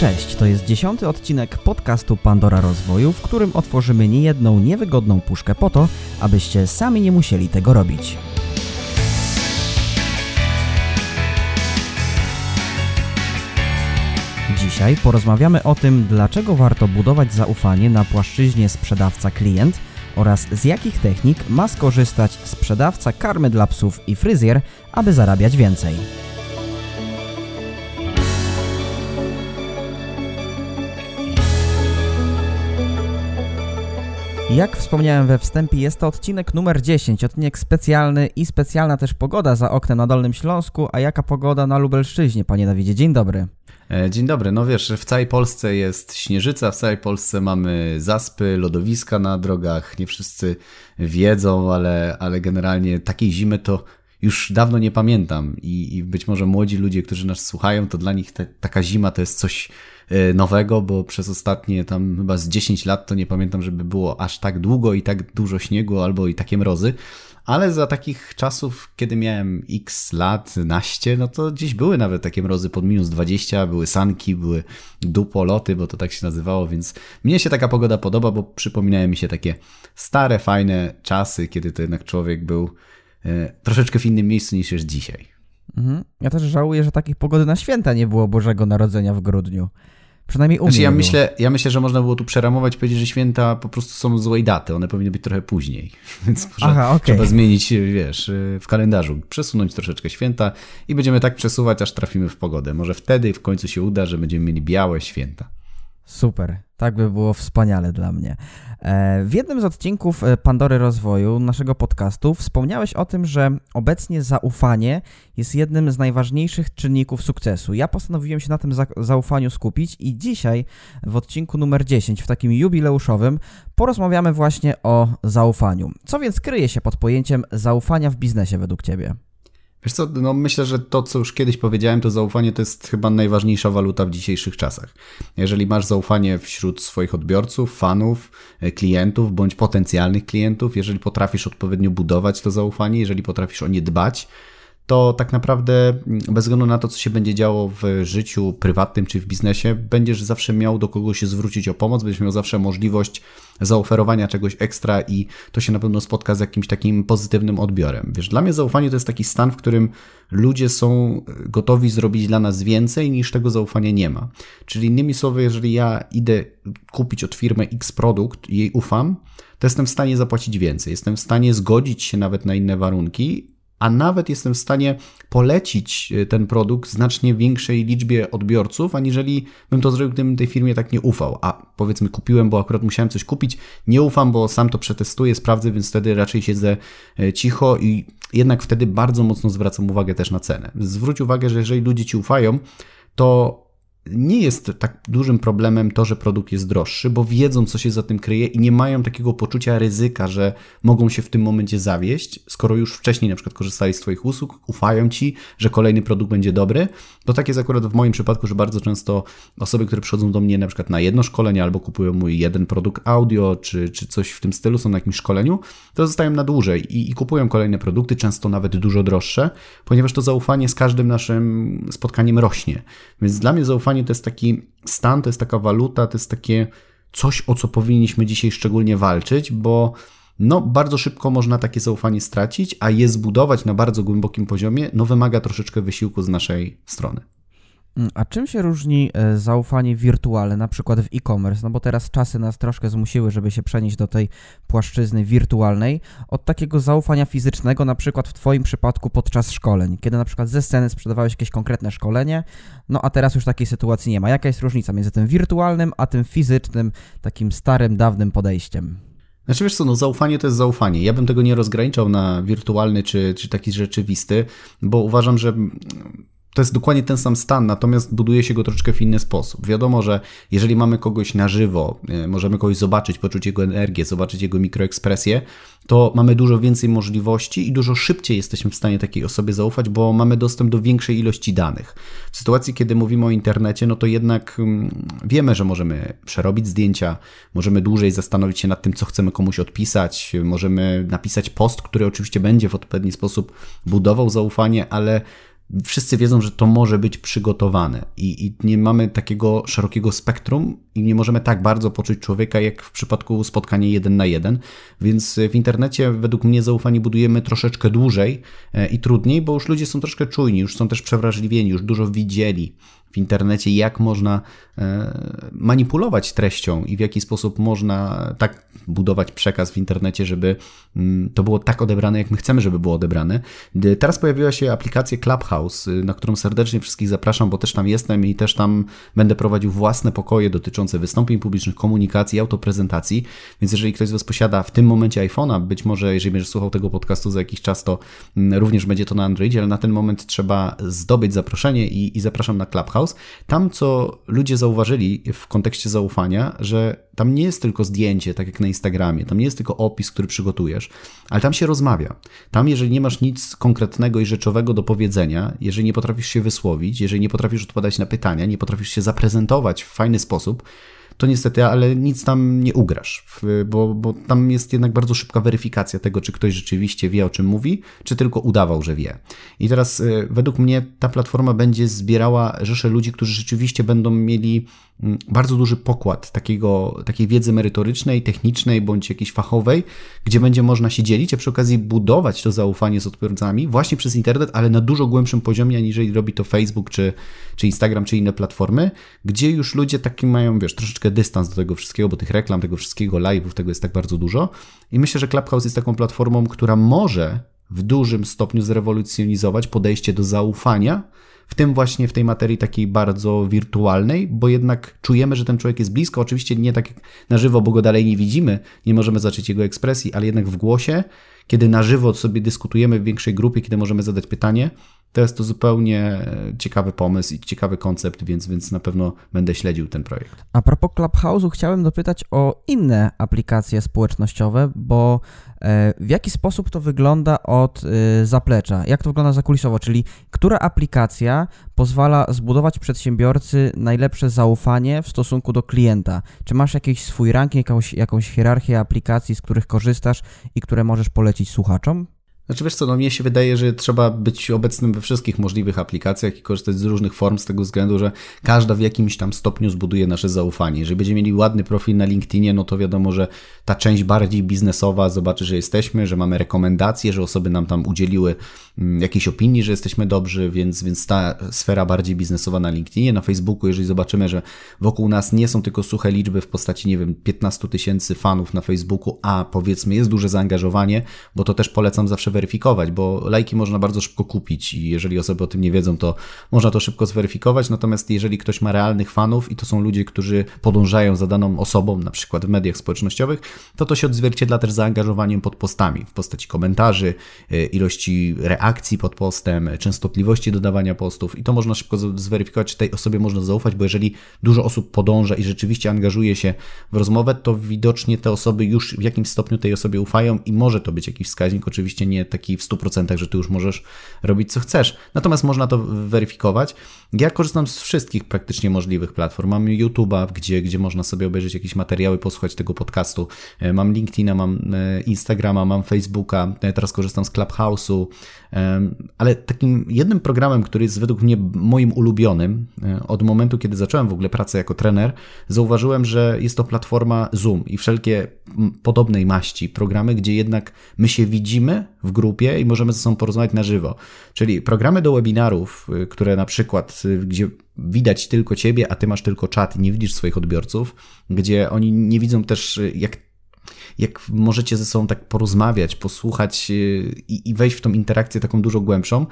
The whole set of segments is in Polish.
Cześć, to jest dziesiąty odcinek podcastu Pandora Rozwoju, w którym otworzymy niejedną niewygodną puszkę po to, abyście sami nie musieli tego robić. Dzisiaj porozmawiamy o tym, dlaczego warto budować zaufanie na płaszczyźnie sprzedawca-klient oraz z jakich technik ma skorzystać sprzedawca karmy dla psów i fryzjer, aby zarabiać więcej. Jak wspomniałem we wstępie, jest to odcinek numer 10, odcinek specjalny i specjalna też pogoda za oknem na Dolnym Śląsku. A jaka pogoda na Lubelszczyźnie, panie Dawidzie? Dzień dobry. E, dzień dobry. No wiesz, w całej Polsce jest śnieżyca, w całej Polsce mamy zaspy, lodowiska na drogach. Nie wszyscy wiedzą, ale, ale generalnie takiej zimy to już dawno nie pamiętam. I, i być może młodzi ludzie, którzy nas słuchają, to dla nich te, taka zima to jest coś nowego, bo przez ostatnie tam chyba z 10 lat to nie pamiętam, żeby było aż tak długo i tak dużo śniegu albo i takie mrozy ale za takich czasów, kiedy miałem x lat, naście, no to gdzieś były nawet takie mrozy pod minus 20, były sanki, były dupoloty, bo to tak się nazywało, więc mnie się taka pogoda podoba, bo przypominają mi się takie stare, fajne czasy, kiedy to jednak człowiek był e, troszeczkę w innym miejscu niż jest dzisiaj. Mhm. Ja też żałuję, że takich pogody na święta nie było Bożego Narodzenia w grudniu. Przynajmniej u znaczy, mnie. Ja myślę, ja myślę, że można było tu przeramować i powiedzieć, że święta po prostu są złej daty. One powinny być trochę później. Więc może Aha, okay. trzeba zmienić, wiesz, w kalendarzu, przesunąć troszeczkę święta i będziemy tak przesuwać, aż trafimy w pogodę. Może wtedy w końcu się uda, że będziemy mieli białe święta. Super, tak by było wspaniale dla mnie. E, w jednym z odcinków e, Pandory Rozwoju naszego podcastu wspomniałeś o tym, że obecnie zaufanie jest jednym z najważniejszych czynników sukcesu. Ja postanowiłem się na tym zaufaniu skupić i dzisiaj w odcinku numer 10, w takim jubileuszowym, porozmawiamy właśnie o zaufaniu. Co więc kryje się pod pojęciem zaufania w biznesie według Ciebie? Wiesz co, no myślę, że to, co już kiedyś powiedziałem, to zaufanie to jest chyba najważniejsza waluta w dzisiejszych czasach. Jeżeli masz zaufanie wśród swoich odbiorców, fanów, e, klientów bądź potencjalnych klientów, jeżeli potrafisz odpowiednio budować to zaufanie, jeżeli potrafisz o nie dbać, to tak naprawdę mm, bez względu na to, co się będzie działo w życiu prywatnym czy w biznesie, będziesz zawsze miał do kogo się zwrócić o pomoc, będziesz miał zawsze możliwość zaoferowania czegoś ekstra i to się na pewno spotka z jakimś takim pozytywnym odbiorem. Wiesz, dla mnie zaufanie to jest taki stan, w którym ludzie są gotowi zrobić dla nas więcej niż tego zaufania nie ma. Czyli innymi słowy, jeżeli ja idę kupić od firmy X produkt i jej ufam, to jestem w stanie zapłacić więcej. Jestem w stanie zgodzić się nawet na inne warunki, a nawet jestem w stanie polecić e, ten produkt znacznie większej liczbie odbiorców, aniżeli bym to zrobił, gdybym tej firmie tak nie ufał. A powiedzmy, kupiłem, bo akurat musiałem coś kupić, nie ufam, bo sam to przetestuję, sprawdzę, więc wtedy raczej siedzę e, cicho i jednak wtedy bardzo mocno zwracam uwagę też na cenę. Zwróć uwagę, że jeżeli ludzie ci ufają, to nie jest tak dużym problemem to, że produkt jest droższy, bo wiedzą, co się za tym kryje i nie mają takiego poczucia ryzyka, że mogą się w tym momencie zawieść, skoro już wcześniej na przykład korzystali z Twoich usług, ufają Ci, że kolejny produkt będzie dobry. To tak jest akurat w moim przypadku, że bardzo często osoby, które przychodzą do mnie na przykład na jedno szkolenie albo kupują mój jeden produkt audio, czy, czy coś w tym stylu, są na jakimś szkoleniu, to zostają na dłużej i, i kupują kolejne produkty, często nawet dużo droższe, ponieważ to zaufanie z każdym naszym spotkaniem rośnie. Więc dla mnie zaufanie to jest taki stan, to jest taka waluta, to jest takie coś, o co powinniśmy dzisiaj szczególnie walczyć, bo no, bardzo szybko można takie zaufanie stracić, a je zbudować na bardzo głębokim poziomie, no wymaga troszeczkę wysiłku z naszej strony. Mm, a czym się różni e, zaufanie wirtualne, na przykład w e-commerce? No bo teraz czasy nas troszkę zmusiły, żeby się przenieść do tej płaszczyzny wirtualnej, od takiego zaufania fizycznego, na przykład w Twoim przypadku podczas szkoleń, kiedy na przykład ze sceny sprzedawałeś jakieś konkretne szkolenie, no a teraz już takiej sytuacji nie ma. Jaka jest różnica między tym wirtualnym, a tym fizycznym, takim starym, dawnym podejściem? Znaczy wiesz co, no zaufanie to jest zaufanie. Ja bym tego nie rozgraniczał na wirtualny czy, czy taki rzeczywisty, bo uważam, że to jest dokładnie ten sam stan, natomiast buduje się go troszeczkę w inny sposób. Wiadomo, że jeżeli mamy kogoś na żywo, e, możemy kogoś zobaczyć, poczuć jego energię, zobaczyć jego mikroekspresję, to mamy dużo więcej możliwości i dużo szybciej jesteśmy w stanie takiej osobie zaufać, bo mamy dostęp do większej ilości danych. W sytuacji, kiedy mówimy o internecie, no to jednak mm, wiemy, że możemy przerobić zdjęcia, możemy dłużej zastanowić się nad tym, co chcemy komuś odpisać, możemy napisać post, który oczywiście będzie w odpowiedni sposób budował zaufanie, ale wszyscy wiedzą, że to może być przygotowane i, i, nie mamy takiego szerokiego spektrum i nie możemy tak bardzo poczuć człowieka, jak w przypadku spotkania jeden na jeden, więc w internecie według mnie zaufanie budujemy troszeczkę dłużej e, i trudniej, bo już ludzie są troszkę czujni, już są też przewrażliwieni, już dużo widzieli w internecie, jak można e, manipulować treścią i w jaki sposób można tak budować przekaz w internecie, żeby mm, to było tak odebrane, jak my chcemy, żeby było odebrane. Teraz pojawiła się aplikacja Clubhouse, y, na którą serdecznie wszystkich zapraszam, bo też tam jestem i też tam będę prowadził własne pokoje dotyczące wystąpień publicznych, komunikacji, autoprezentacji. Więc jeżeli ktoś z Was posiada w tym momencie iPhone'a, być może jeżeli będziesz słuchał tego podcastu za jakiś czas, to mm, również będzie to na Androidzie, ale na ten moment trzeba zdobyć zaproszenie i, i zapraszam na Clubhouse. Tam, co ludzie zauważyli w kontekście zaufania, że tam nie jest tylko zdjęcie, tak jak na Instagramie, tam nie jest tylko opis, który przygotujesz, ale tam się rozmawia. Tam, jeżeli nie masz nic konkretnego i rzeczowego do powiedzenia, jeżeli nie potrafisz się wysłowić, jeżeli nie potrafisz odpowiadać na pytania, nie potrafisz się zaprezentować w fajny sposób, to niestety, ale nic tam nie ugrasz, bo, bo tam jest jednak bardzo szybka weryfikacja tego, czy ktoś rzeczywiście wie, o czym mówi, czy tylko udawał, że wie. I teraz y, według mnie ta platforma będzie zbierała rzeszę ludzi, którzy rzeczywiście będą mieli bardzo duży pokład takiego, takiej wiedzy merytorycznej, technicznej bądź jakiejś fachowej, gdzie będzie można się dzielić, a przy okazji budować to zaufanie z odbiorcami właśnie przez internet, ale na dużo głębszym poziomie, aniżeli robi to Facebook, czy, czy Instagram, czy inne platformy, gdzie już ludzie taki mają, wiesz, troszeczkę dystans do tego wszystkiego, bo tych reklam, tego wszystkiego, live'ów, tego jest tak bardzo dużo. I myślę, że Clubhouse jest taką platformą, która może w dużym stopniu zrewolucjonizować podejście do zaufania, w tym właśnie w tej materii takiej bardzo wirtualnej, bo jednak czujemy, że ten człowiek jest blisko. Oczywiście nie tak jak na żywo, bo go dalej nie widzimy, nie możemy zacząć jego ekspresji, ale jednak w głosie, kiedy na żywo sobie dyskutujemy w większej grupie, kiedy możemy zadać pytanie, to jest to zupełnie ciekawy pomysł i ciekawy koncept, więc, więc na pewno będę śledził ten projekt. A propos Clubhouse'u, chciałem dopytać o inne aplikacje społecznościowe, bo e, w jaki sposób to wygląda od e, zaplecza? Jak to wygląda zakulisowo? Czyli która aplikacja pozwala zbudować przedsiębiorcy najlepsze zaufanie w stosunku do klienta? Czy masz jakiś swój ranking, jakąś, jakąś hierarchię aplikacji, z których korzystasz i które możesz polecić słuchaczom? Znaczy wiesz co, no mnie się wydaje, że trzeba być obecnym we wszystkich możliwych aplikacjach i korzystać z różnych form z tego względu, że każda w jakimś tam stopniu zbuduje nasze zaufanie. Jeżeli będziemy mieli ładny profil na LinkedInie, no to wiadomo, że ta część bardziej biznesowa zobaczy, że jesteśmy, że mamy rekomendacje, że osoby nam tam udzieliły mm, jakiejś opinii, że jesteśmy dobrzy, więc, więc ta sfera bardziej biznesowa na LinkedInie, na Facebooku, jeżeli zobaczymy, że wokół nas nie są tylko suche liczby w postaci, nie wiem, 15 tysięcy fanów na Facebooku, a powiedzmy jest duże zaangażowanie, bo to też polecam zawsze zweryfikować, bo lajki można bardzo szybko kupić i jeżeli osoby o tym nie wiedzą, to można to szybko zweryfikować. Natomiast jeżeli ktoś ma realnych fanów i to są ludzie, którzy podążają za daną osobą, na przykład w mediach społecznościowych, to to się odzwierciedla też zaangażowaniem pod postami w postaci komentarzy, y, ilości reakcji pod postem, częstotliwości dodawania postów i to można szybko zweryfikować, czy tej osobie można zaufać, bo jeżeli dużo osób podąża i rzeczywiście angażuje się w rozmowę, to widocznie te osoby już w jakimś stopniu tej osobie ufają i może to być jakiś wskaźnik, oczywiście nie taki w 100%, że ty już możesz robić co chcesz. Natomiast można to weryfikować. Ja korzystam z wszystkich praktycznie możliwych platform. Mam YouTube'a, gdzie, gdzie można sobie obejrzeć jakieś materiały, posłuchać tego podcastu. E, mam LinkedIna, mam e, Instagrama, mam Facebooka, e, teraz korzystam z Clubhouse'u, ale takim jednym programem, który jest według mnie moim ulubionym, od momentu, kiedy zacząłem w ogóle pracę jako trener, zauważyłem, że jest to platforma Zoom i wszelkie podobnej maści programy, gdzie jednak my się widzimy w grupie i możemy ze sobą porozmawiać na żywo. Czyli programy do webinarów, y, które na przykład, y, gdzie widać tylko ciebie, a ty masz tylko czat i nie widzisz swoich odbiorców, gdzie oni nie widzą też, y, jak jak możecie ze sobą tak porozmawiać, posłuchać i, i wejść w tą interakcję taką dużo głębszą,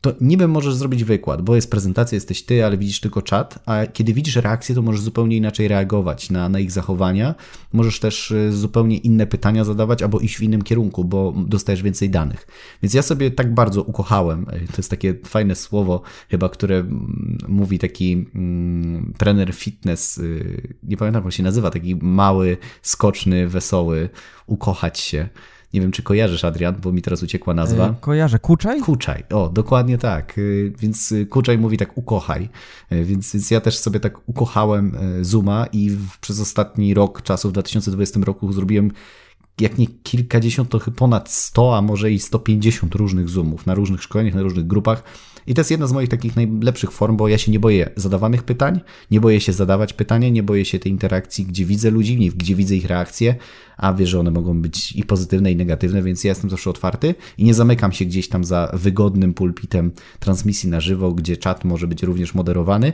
to niby możesz zrobić wykład, bo jest prezentacja, jesteś ty, ale widzisz tylko czat, a kiedy widzisz reakcję, to możesz zupełnie inaczej reagować na, na ich zachowania. Możesz też y, zupełnie inne pytania zadawać albo iść w innym kierunku, bo dostajesz więcej danych. Więc ja sobie tak bardzo ukochałem, to jest takie fajne słowo chyba, które mm, mówi taki mm, trener fitness, y, nie pamiętam jak się nazywa, taki mały, skoczny, wesoły, ukochać się. Nie wiem, czy kojarzysz, Adrian, bo mi teraz uciekła nazwa. E, kojarzę. Kuczaj? Kuczaj, o, dokładnie tak. E, więc e, Kuczaj mówi tak ukochaj. Więc, więc ja też sobie tak ukochałem Zuma i przez ostatni rok czasu, w 2020 roku zrobiłem jak nie kilkadziesiąt, to chyba ponad 100, a może i 150 różnych Zoomów na różnych szkoleniach, na różnych grupach I to jest jedna z moich takich najlepszych form, bo ja się nie boję zadawanych pytań, nie boję się zadawać pytania, nie boję się tej interakcji, gdzie widzę ludzi, gdzie widzę ich reakcje, a wiesz, że one mogą być i pozytywne, i negatywne, więc ja jestem zawsze otwarty i nie zamykam się gdzieś tam za wygodnym pulpitem transmisji na żywo, gdzie czat może być również moderowany.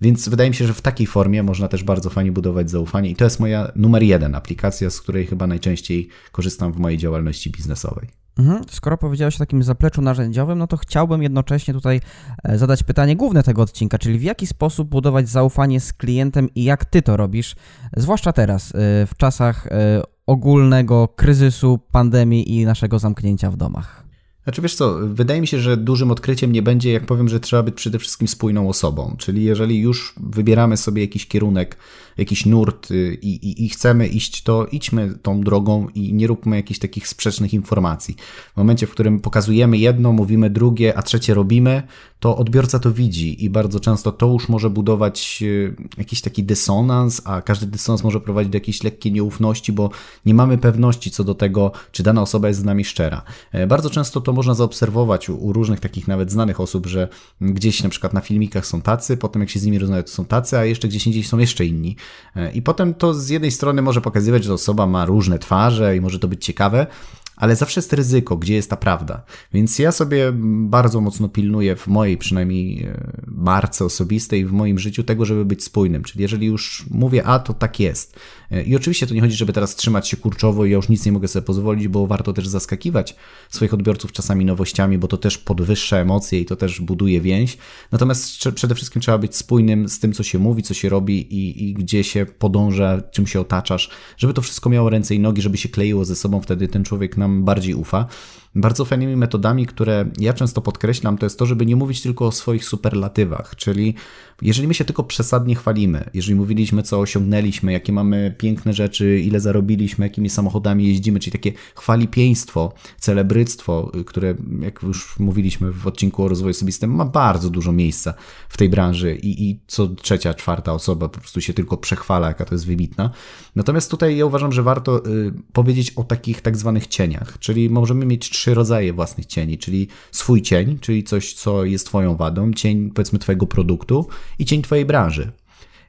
Więc wydaje mi się, że w takiej formie można też bardzo fajnie budować zaufanie i to jest moja numer jeden aplikacja, z której chyba najczęściej korzystam w mojej działalności biznesowej. Mhm. Skoro powiedziałeś o takim zapleczu narzędziowym, no to chciałbym jednocześnie tutaj e, zadać pytanie główne tego odcinka, czyli w jaki sposób budować zaufanie z klientem i jak ty to robisz, zwłaszcza teraz, e, w czasach e, ogólnego kryzysu, pandemii i naszego zamknięcia w domach. Znaczy wiesz co, wydaje mi się, że dużym odkryciem nie będzie, jak powiem, że trzeba być przede wszystkim spójną osobą. Czyli jeżeli już wybieramy sobie jakiś kierunek, jakiś nurt y, i, i, i, chcemy iść, to idźmy tą drogą i nie róbmy jakichś takich sprzecznych informacji. W momencie, w którym pokazujemy jedno, mówimy drugie, a trzecie robimy, to odbiorca to widzi i bardzo często to już może budować y, jakiś taki dysonans, a każdy dysonans może prowadzić do jakiejś lekkiej nieufności, bo nie mamy pewności co do tego, czy dana osoba jest z nami szczera. E, bardzo często to można zaobserwować u, u różnych takich nawet znanych osób, że gdzieś na przykład na filmikach są tacy, potem jak się z nimi rozmawia, to są tacy, a jeszcze gdzieś indziej są jeszcze inni. E, I potem to z jednej strony może pokazywać, że osoba ma różne twarze i może to być ciekawe, ale zawsze jest ryzyko, gdzie jest ta prawda. Więc ja sobie bardzo mocno pilnuję w mojej przynajmniej e, marce osobistej, w moim życiu tego, żeby być spójnym. Czyli jeżeli już mówię A, to tak jest. E, I oczywiście to nie chodzi, żeby teraz trzymać się kurczowo i ja już nic nie mogę sobie pozwolić, bo warto też zaskakiwać swoich odbiorców czasami nowościami, bo to też podwyższa emocje i to też buduje więź. Natomiast przede wszystkim trzeba być spójnym z tym, co się mówi, co się robi i, i gdzie się podąża, czym się otaczasz, żeby to wszystko miało ręce i nogi, żeby się kleiło ze sobą, wtedy ten człowiek nam bardziej ufa. Bardzo fajnymi metodami, które ja często podkreślam, to jest to, żeby nie mówić tylko o swoich superlatywach, czyli jeżeli my się tylko przesadnie chwalimy, jeżeli mówiliśmy, co osiągnęliśmy, jakie mamy piękne rzeczy, ile zarobiliśmy, jakimi samochodami jeździmy, czyli takie chwalipieństwo, celebryctwo, które, jak już mówiliśmy w odcinku o rozwoju osobistym, ma bardzo dużo miejsca w tej branży i, i co trzecia, czwarta osoba po prostu się tylko przechwala, jaka to jest wybitna. Natomiast tutaj ja uważam, że warto y, powiedzieć o takich tak zwanych cieniach, czyli możemy mieć trzy rodzaje własnych cieni, czyli swój cień, czyli coś, co jest Twoją wadą, cień powiedzmy Twojego produktu i cień Twojej branży.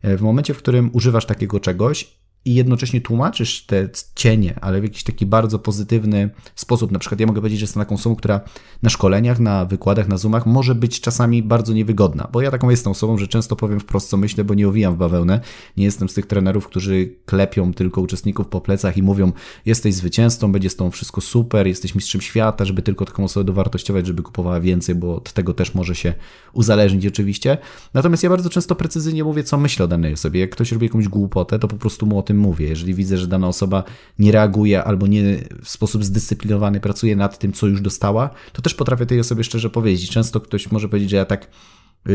E, w momencie, w którym używasz takiego czegoś i jednocześnie tłumaczysz te cienie, ale w jakiś taki bardzo pozytywny sposób. Na przykład ja mogę powiedzieć, że jestem taką osobą, która na szkoleniach, na wykładach, na zoomach może być czasami bardzo niewygodna, bo ja taką jestem osobą, że często powiem wprost co myślę, bo nie owijam w bawełnę. Nie jestem z tych trenerów, którzy klepią tylko uczestników po plecach i mówią jesteś zwycięzcą, będzie z tą wszystko super, jesteś mistrzem świata, żeby tylko taką osobę dowartościować, żeby kupowała więcej, bo od tego też może się uzależnić oczywiście. Natomiast ja bardzo często precyzyjnie mówię, co myślę o danej osobie. Jak ktoś robi jakąś głupotę, to po prostu mu o tym tym mówię. Jeżeli widzę, że dana osoba nie reaguje albo nie w sposób zdyscyplinowany pracuje nad tym, co już dostała, to też potrafię tej osobie szczerze powiedzieć. Często ktoś może powiedzieć, że ja tak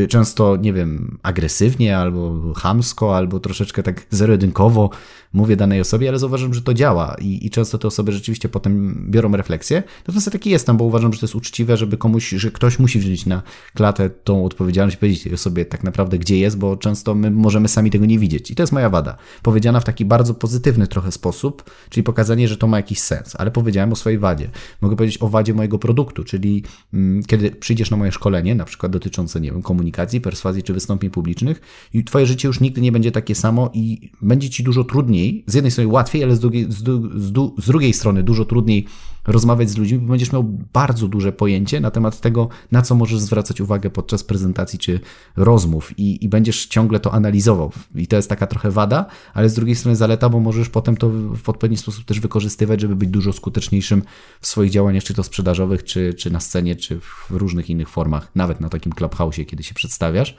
często, nie wiem, agresywnie, albo chamsko, albo troszeczkę tak zero-jedynkowo mówię danej osobie, ale zauważam, że to działa i, i często te osoby rzeczywiście potem biorą refleksję. Natomiast ja taki jestem, bo uważam, że to jest uczciwe, żeby komuś, że ktoś musi wziąć na klatę tą odpowiedzialność i powiedzieć tej osobie tak naprawdę, gdzie jest, bo często my możemy sami tego nie widzieć. I to jest moja wada. Powiedziana w taki bardzo pozytywny trochę sposób, czyli pokazanie, że to ma jakiś sens, ale powiedziałem o swojej wadzie. Mogę powiedzieć o wadzie mojego produktu, czyli mm, kiedy przyjdziesz na moje szkolenie, na przykład dotyczące, nie wiem, komunikacji, komunikacji, perswazji czy wystąpień publicznych i twoje życie już nigdy nie będzie takie samo i będzie ci dużo trudniej, z jednej strony łatwiej, ale z drugiej, z, z, z drugiej strony dużo trudniej rozmawiać z ludźmi, bo będziesz miał bardzo duże pojęcie na temat tego, na co możesz zwracać uwagę podczas prezentacji czy rozmów i, i będziesz ciągle to analizował. I to jest taka trochę wada, ale z drugiej strony zaleta, bo możesz potem to w odpowiedni sposób też wykorzystywać, żeby być dużo skuteczniejszym w swoich działaniach, czy to sprzedażowych, czy, czy na scenie, czy w różnych innych formach, nawet na takim clubhouse, kiedy przedstawiasz.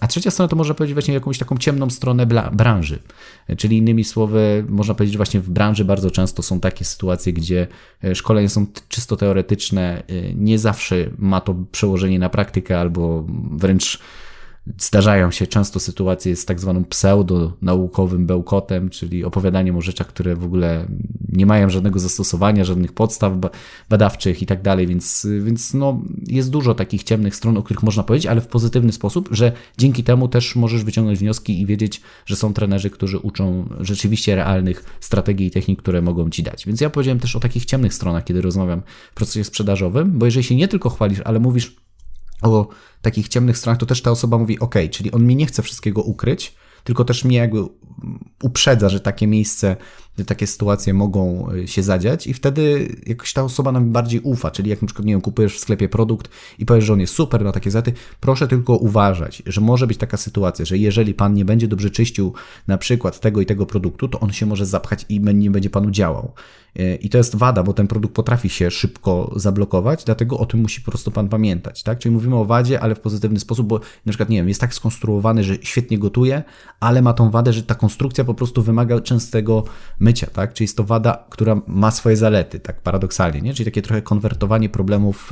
A trzecia strona to można powiedzieć właśnie jakąś taką ciemną stronę branży. Czyli innymi słowy, można powiedzieć, właśnie w branży bardzo często są takie sytuacje, gdzie e, szkolenia są czysto teoretyczne, e, nie zawsze ma to przełożenie na praktykę albo wręcz Zdarzają się często sytuacje z tak zwanym pseudo-naukowym bełkotem, czyli opowiadaniem o rzeczach, które w ogóle nie mają żadnego zastosowania, żadnych podstaw badawczych i tak dalej, więc, więc no, jest dużo takich ciemnych stron, o których można powiedzieć, ale w pozytywny sposób, że dzięki temu też możesz wyciągnąć wnioski i wiedzieć, że są trenerzy, którzy uczą rzeczywiście realnych strategii i technik, które mogą ci dać. Więc ja powiedziałem też o takich ciemnych stronach, kiedy rozmawiam w procesie sprzedażowym, bo jeżeli się nie tylko chwalisz, ale mówisz, o takich ciemnych stronach, to też ta osoba mówi, ok, czyli on mi nie chce wszystkiego ukryć, tylko też mnie jakby uprzedza, że takie miejsce, takie sytuacje mogą y, się zadziać i wtedy jakoś ta osoba nam bardziej ufa, czyli jak na przykład, nie wiem, kupujesz w sklepie produkt i powiesz, że on jest super, ma takie zaty, proszę tylko uważać, że może być taka sytuacja, że jeżeli pan nie będzie dobrze czyścił na przykład tego i tego produktu, to on się może zapchać i nie będzie panu działał. Y, I to jest wada, bo ten produkt potrafi się szybko zablokować, dlatego o tym musi po prostu pan pamiętać, tak? Czyli mówimy o wadzie, ale w pozytywny sposób, bo na przykład, nie wiem, jest tak skonstruowany, że świetnie gotuje, ale ma tą wadę, że ta konstrukcja po prostu wymaga częstego mycia, tak? Czyli jest to wada, która ma swoje zalety, tak paradoksalnie, nie? Czyli takie trochę konwertowanie problemów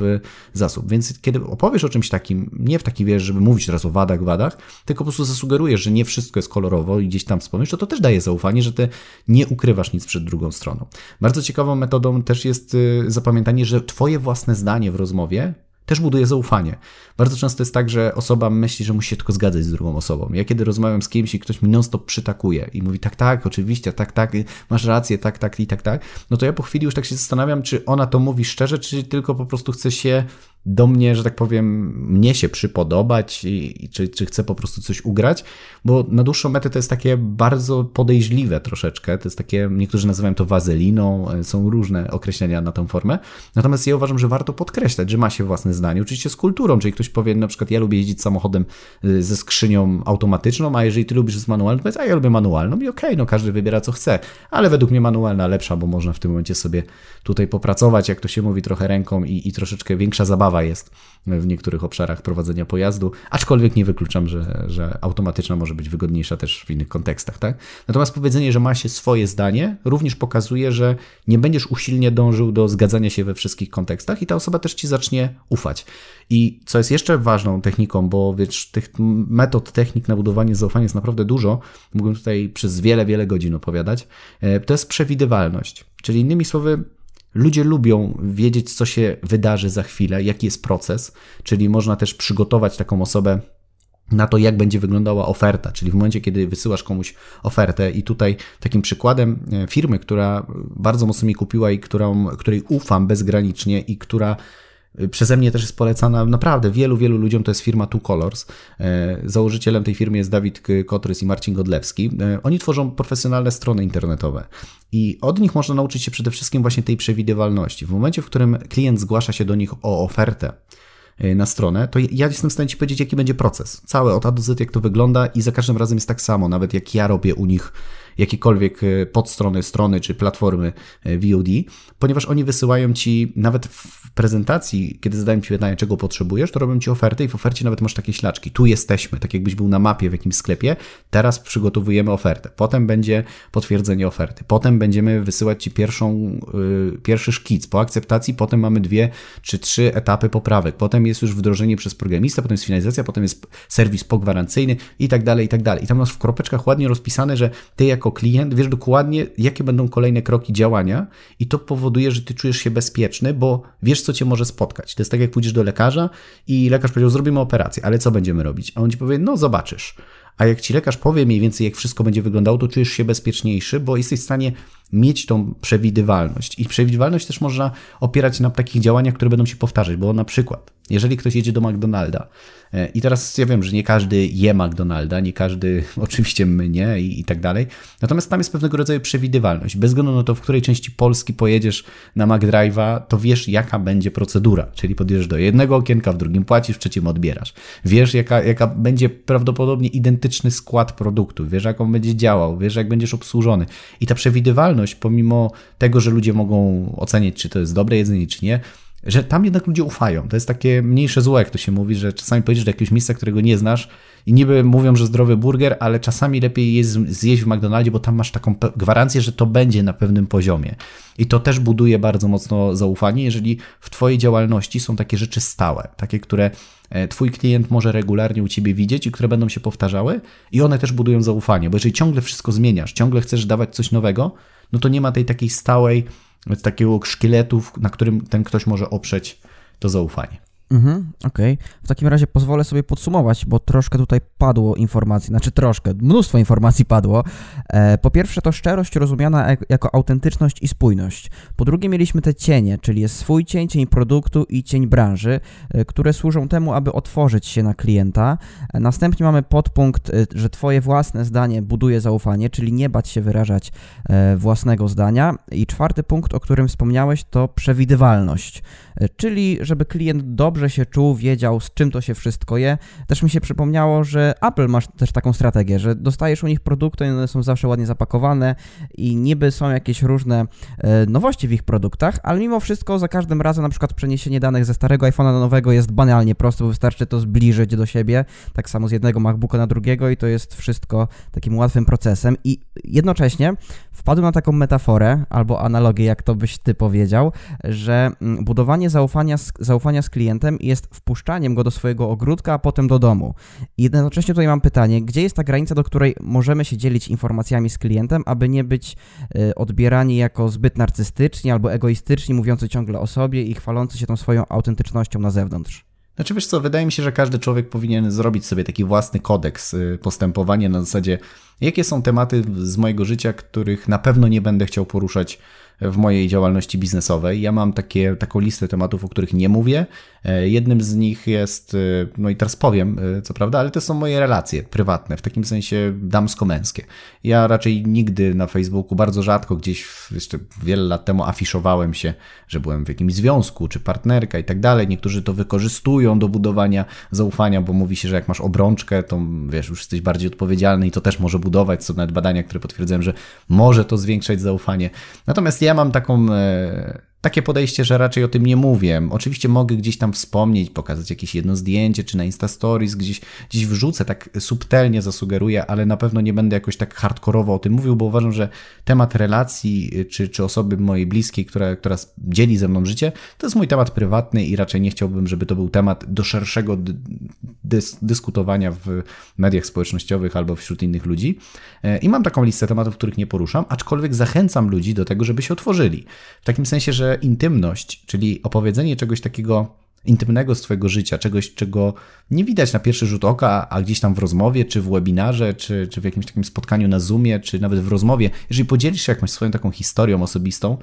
w zasób. Więc kiedy opowiesz o czymś takim, nie w taki wiesz, żeby mówić teraz o wadach, wadach, tylko po prostu zasugerujesz, że nie wszystko jest kolorowo i gdzieś tam wspomnisz, to to też daje zaufanie, że ty nie ukrywasz nic przed drugą stroną. Bardzo ciekawą metodą też jest y, zapamiętanie, że twoje własne zdanie w rozmowie też buduje zaufanie. Bardzo często jest tak, że osoba myśli, że musi się tylko zgadzać z drugą osobą. Ja kiedy rozmawiam z kimś i ktoś mi non-stop przytakuje i mówi tak, tak, oczywiście, tak, tak, masz rację, tak, tak i tak, tak, no to ja po chwili już tak się zastanawiam, czy ona to mówi szczerze, czy tylko po prostu chce się do mnie, że tak powiem, mnie się przypodobać i, i czy, czy chcę po prostu coś ugrać, bo na dłuższą metę to jest takie bardzo podejrzliwe troszeczkę, to jest takie, niektórzy nazywają to wazeliną, e, są różne określenia na tę formę, natomiast ja uważam, że warto podkreślać, że ma się własne zdanie, oczywiście z kulturą, czyli ktoś powie na przykład ja lubię jeździć samochodem e, ze skrzynią automatyczną, a jeżeli ty lubisz z manualną, to powiedz, a ja lubię manualną. I okej, okay, no każdy wybiera co chce, ale według mnie manualna lepsza, bo można w tym momencie sobie tutaj popracować, jak to się mówi, trochę ręką i, i troszeczkę większa zabawa jest w niektórych obszarach prowadzenia pojazdu, aczkolwiek nie wykluczam, że, że automatyczna może być wygodniejsza też w innych kontekstach. Tak? Natomiast powiedzenie, że ma się swoje zdanie, również pokazuje, że nie będziesz usilnie dążył do zgadzania się we wszystkich kontekstach i ta osoba też ci zacznie ufać. I co jest jeszcze ważną techniką, bo wiesz, tych metod, technik na budowanie zaufania jest naprawdę dużo, mógłbym tutaj przez wiele, wiele godzin opowiadać, e, to jest przewidywalność. Czyli innymi słowy, Ludzie lubią wiedzieć, co się wydarzy za chwilę, jaki jest proces, czyli można też przygotować taką osobę na to, jak będzie wyglądała oferta, czyli w momencie, kiedy wysyłasz komuś ofertę i tutaj takim przykładem e, firmy, która bardzo mocno mi kupiła i którą, której ufam bezgranicznie i która przeze mnie też jest polecana naprawdę wielu, wielu ludziom. To jest firma Two Colors. E, założycielem tej firmy jest Dawid Kotrys i Marcin Godlewski. E, oni tworzą profesjonalne strony internetowe i od nich można nauczyć się przede wszystkim właśnie tej przewidywalności. W momencie, w którym klient zgłasza się do nich o ofertę, na stronę, to ja jestem w stanie Ci powiedzieć, jaki będzie proces. Cały od A do Z, jak to wygląda i za każdym razem jest tak samo, nawet jak ja robię u nich jakiekolwiek e, podstrony, strony czy platformy e, VOD, ponieważ oni wysyłają ci nawet w prezentacji, kiedy zadają ci pytanie, czego potrzebujesz, to robią ci ofertę i w ofercie nawet masz takie ślaczki. Tu jesteśmy, tak jakbyś był na mapie w jakimś sklepie, teraz przygotowujemy ofertę. Potem będzie potwierdzenie oferty. Potem będziemy wysyłać ci pierwszą, yy, pierwszy szkic. Po akceptacji potem mamy dwie czy trzy etapy poprawek. Potem jest już wdrożenie przez programistę, potem jest finalizacja, potem jest serwis pogwarancyjny i tak dalej, i tak dalej. I tam masz w kropeczkach ładnie rozpisane, że ty jako klient wiesz dokładnie, jakie będą kolejne kroki działania, i to powoduje, że ty czujesz się bezpieczny, bo wiesz, co cię może spotkać. To jest tak, jak pójdziesz do lekarza i lekarz powiedział: Zrobimy operację, ale co będziemy robić? A on ci powie: No, zobaczysz. A jak ci lekarz powie mniej więcej, jak wszystko będzie wyglądało, to czujesz się bezpieczniejszy, bo jesteś w stanie mieć tą przewidywalność. I przewidywalność też można opierać na takich działaniach, które będą się powtarzać, bo na przykład, jeżeli ktoś jedzie do McDonalda e, i teraz ja wiem, że nie każdy je McDonalda, nie każdy, oczywiście my nie i, i tak dalej, natomiast tam jest pewnego rodzaju przewidywalność. Bez względu na to, w której części Polski pojedziesz na McDrive'a, to wiesz, jaka będzie procedura, czyli podjeżdżasz do jednego okienka, w drugim płacisz, w trzecim odbierasz. Wiesz, jaka, jaka będzie prawdopodobnie identyczny skład produktu, wiesz, jak on będzie działał, wiesz, jak będziesz obsłużony. I ta przewidywalność, pomimo tego, że ludzie mogą ocenić, czy to jest dobre jedzenie, czy nie, że tam jednak ludzie ufają. To jest takie mniejsze zło, jak to się mówi, że czasami pojedziesz do jakiegoś miejsca, którego nie znasz i niby mówią, że zdrowy burger, ale czasami lepiej jest zjeść w McDonaldzie, bo tam masz taką gwarancję, że to będzie na pewnym poziomie. I to też buduje bardzo mocno zaufanie, jeżeli w Twojej działalności są takie rzeczy stałe, takie, które e, Twój klient może regularnie u Ciebie widzieć i które będą się powtarzały i one też budują zaufanie, bo jeżeli ciągle wszystko zmieniasz, ciągle chcesz dawać coś nowego, no to nie ma tej takiej stałej, takiego szkieletu, na którym ten ktoś może oprzeć to zaufanie. Mhm, Okej. Okay. W takim razie pozwolę sobie podsumować, bo troszkę tutaj padło informacji, znaczy troszkę, mnóstwo informacji padło. E, po pierwsze to szczerość rozumiana jako autentyczność i spójność. Po drugie mieliśmy te cienie, czyli jest swój cień, cień produktu i cień branży, e, które służą temu, aby otworzyć się na klienta. E, następnie mamy podpunkt, że twoje własne zdanie buduje zaufanie, czyli nie bać się wyrażać własnego zdania. I czwarty punkt, o którym wspomniałeś, to przewidywalność, czyli żeby klient dobrze dobrze się czuł, wiedział z czym to się wszystko je. Też mi się przypomniało, że Apple ma też taką strategię, że dostajesz u nich produkty, one są zawsze ładnie zapakowane i niby są jakieś różne e, nowości w ich produktach, ale mimo wszystko za każdym razem na przykład przeniesienie danych ze starego iPhone'a do nowego jest banalnie proste, bo wystarczy to zbliżyć do siebie, tak samo z jednego MacBooka na drugiego i to jest wszystko takim łatwym procesem i jednocześnie wpadłem na taką metaforę albo analogię, jak to byś ty powiedział, że mm, budowanie zaufania z, zaufania z klientem jest wpuszczaniem go do swojego ogródka, a potem do domu. I jednocześnie tutaj mam pytanie, gdzie jest ta granica, do której możemy się dzielić informacjami z klientem, aby nie być y, odbierani jako zbyt narcystyczni albo egoistyczni, mówiący ciągle o sobie i chwalący się tą swoją autentycznością na zewnątrz? Znaczy wiesz co, wydaje mi się, że każdy człowiek powinien zrobić sobie taki własny kodeks y, postępowania na zasadzie, jakie są tematy z mojego życia, których na pewno nie będę chciał poruszać w mojej działalności biznesowej. Ja mam takie, taką listę tematów, o których nie mówię. E, jednym z nich jest, e, no i teraz powiem, e, co prawda, ale to są moje relacje prywatne, w takim sensie damsko-męskie. Ja raczej nigdy na Facebooku, bardzo rzadko, gdzieś jeszcze wiele lat temu afiszowałem się, że byłem w jakimś związku, czy partnerka i tak dalej. Niektórzy to wykorzystują do budowania zaufania, bo mówi się, że jak masz obrączkę, to wiesz, już jesteś bardziej odpowiedzialny i to też może budować. Są nawet badania, które potwierdzają, że może to zwiększać zaufanie. Natomiast ja ja mam taką e, takie podejście, że raczej o tym nie mówię. Oczywiście mogę gdzieś tam wspomnieć, pokazać jakieś jedno zdjęcie, czy na Insta Stories gdzieś, gdzieś wrzucę, tak subtelnie zasugeruję, ale na pewno nie będę jakoś tak hardkorowo o tym mówił, bo uważam, że temat relacji, czy, czy osoby mojej bliskiej, która, która dzieli ze mną życie, to jest mój temat prywatny i raczej nie chciałbym, żeby to był temat do szerszego dys dyskutowania w mediach społecznościowych albo wśród innych ludzi. E, I mam taką listę tematów, których nie poruszam, aczkolwiek zachęcam ludzi do tego, żeby się otworzyli. W takim sensie, że intymność, czyli opowiedzenie czegoś takiego intymnego z Twojego życia, czegoś, czego nie widać na pierwszy rzut oka, a gdzieś tam w rozmowie, czy w webinarze, czy, czy w jakimś takim spotkaniu na Zoomie, czy nawet w rozmowie, jeżeli podzielisz się jakąś swoją taką historią osobistą,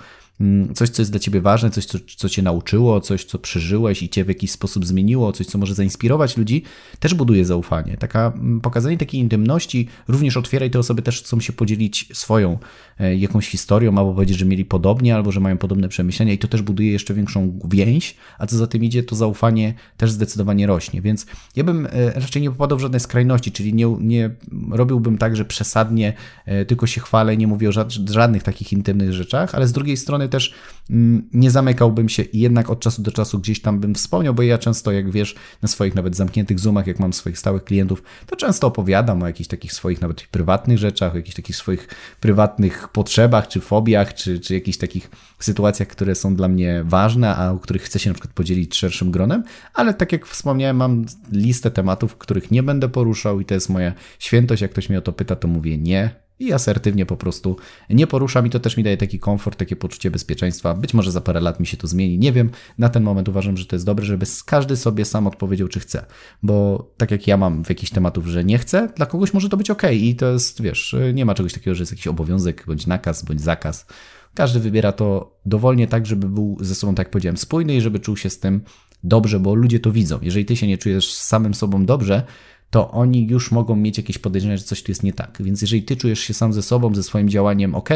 coś, co jest dla ciebie ważne, coś, co, co cię nauczyło, coś, co przeżyłeś i cię w jakiś sposób zmieniło, coś, co może zainspirować ludzi, też buduje zaufanie. Taka, mm, pokazanie takiej intymności również otwiera i te osoby też chcą się podzielić swoją e, jakąś historią, albo powiedzieć, że mieli podobnie, albo że mają podobne przemyślenia i to też buduje jeszcze większą więź, a co za tym idzie, to zaufanie też zdecydowanie rośnie. Więc ja bym e, raczej nie popadał w żadne skrajności, czyli nie, nie robiłbym tak, że przesadnie e, tylko się chwalę nie mówię o żadnych takich intymnych rzeczach, ale z drugiej strony też mm, nie zamykałbym się i jednak od czasu do czasu gdzieś tam bym wspomniał, bo ja często, jak wiesz, na swoich nawet zamkniętych Zoomach, jak mam swoich stałych klientów, to często opowiadam o jakichś takich swoich nawet prywatnych rzeczach, o jakichś takich swoich prywatnych potrzebach, czy fobiach, czy, czy jakichś takich sytuacjach, które są dla mnie ważne, a o których chcę się na przykład podzielić szerszym gronem, ale tak jak wspomniałem, mam listę tematów, których nie będę poruszał i to jest moja świętość. Jak ktoś mnie o to pyta, to mówię nie, i asertywnie po prostu nie poruszam i to też mi daje taki komfort, takie poczucie bezpieczeństwa. Być może za parę lat mi się to zmieni, nie wiem. Na ten moment uważam, że to jest dobre, żeby każdy sobie sam odpowiedział, czy chce. Bo tak jak ja mam w jakichś tematów, że nie chcę, dla kogoś może to być ok i to jest, wiesz, nie ma czegoś takiego, że jest jakiś obowiązek, bądź nakaz, bądź zakaz. Każdy wybiera to dowolnie tak, żeby był ze sobą, tak jak powiedziałem, spójny i żeby czuł się z tym dobrze, bo ludzie to widzą. Jeżeli ty się nie czujesz z samym sobą dobrze, to oni już mogą mieć jakieś podejrzenia, że coś tu jest nie tak. Więc jeżeli ty czujesz się sam ze sobą, ze swoim działaniem ok,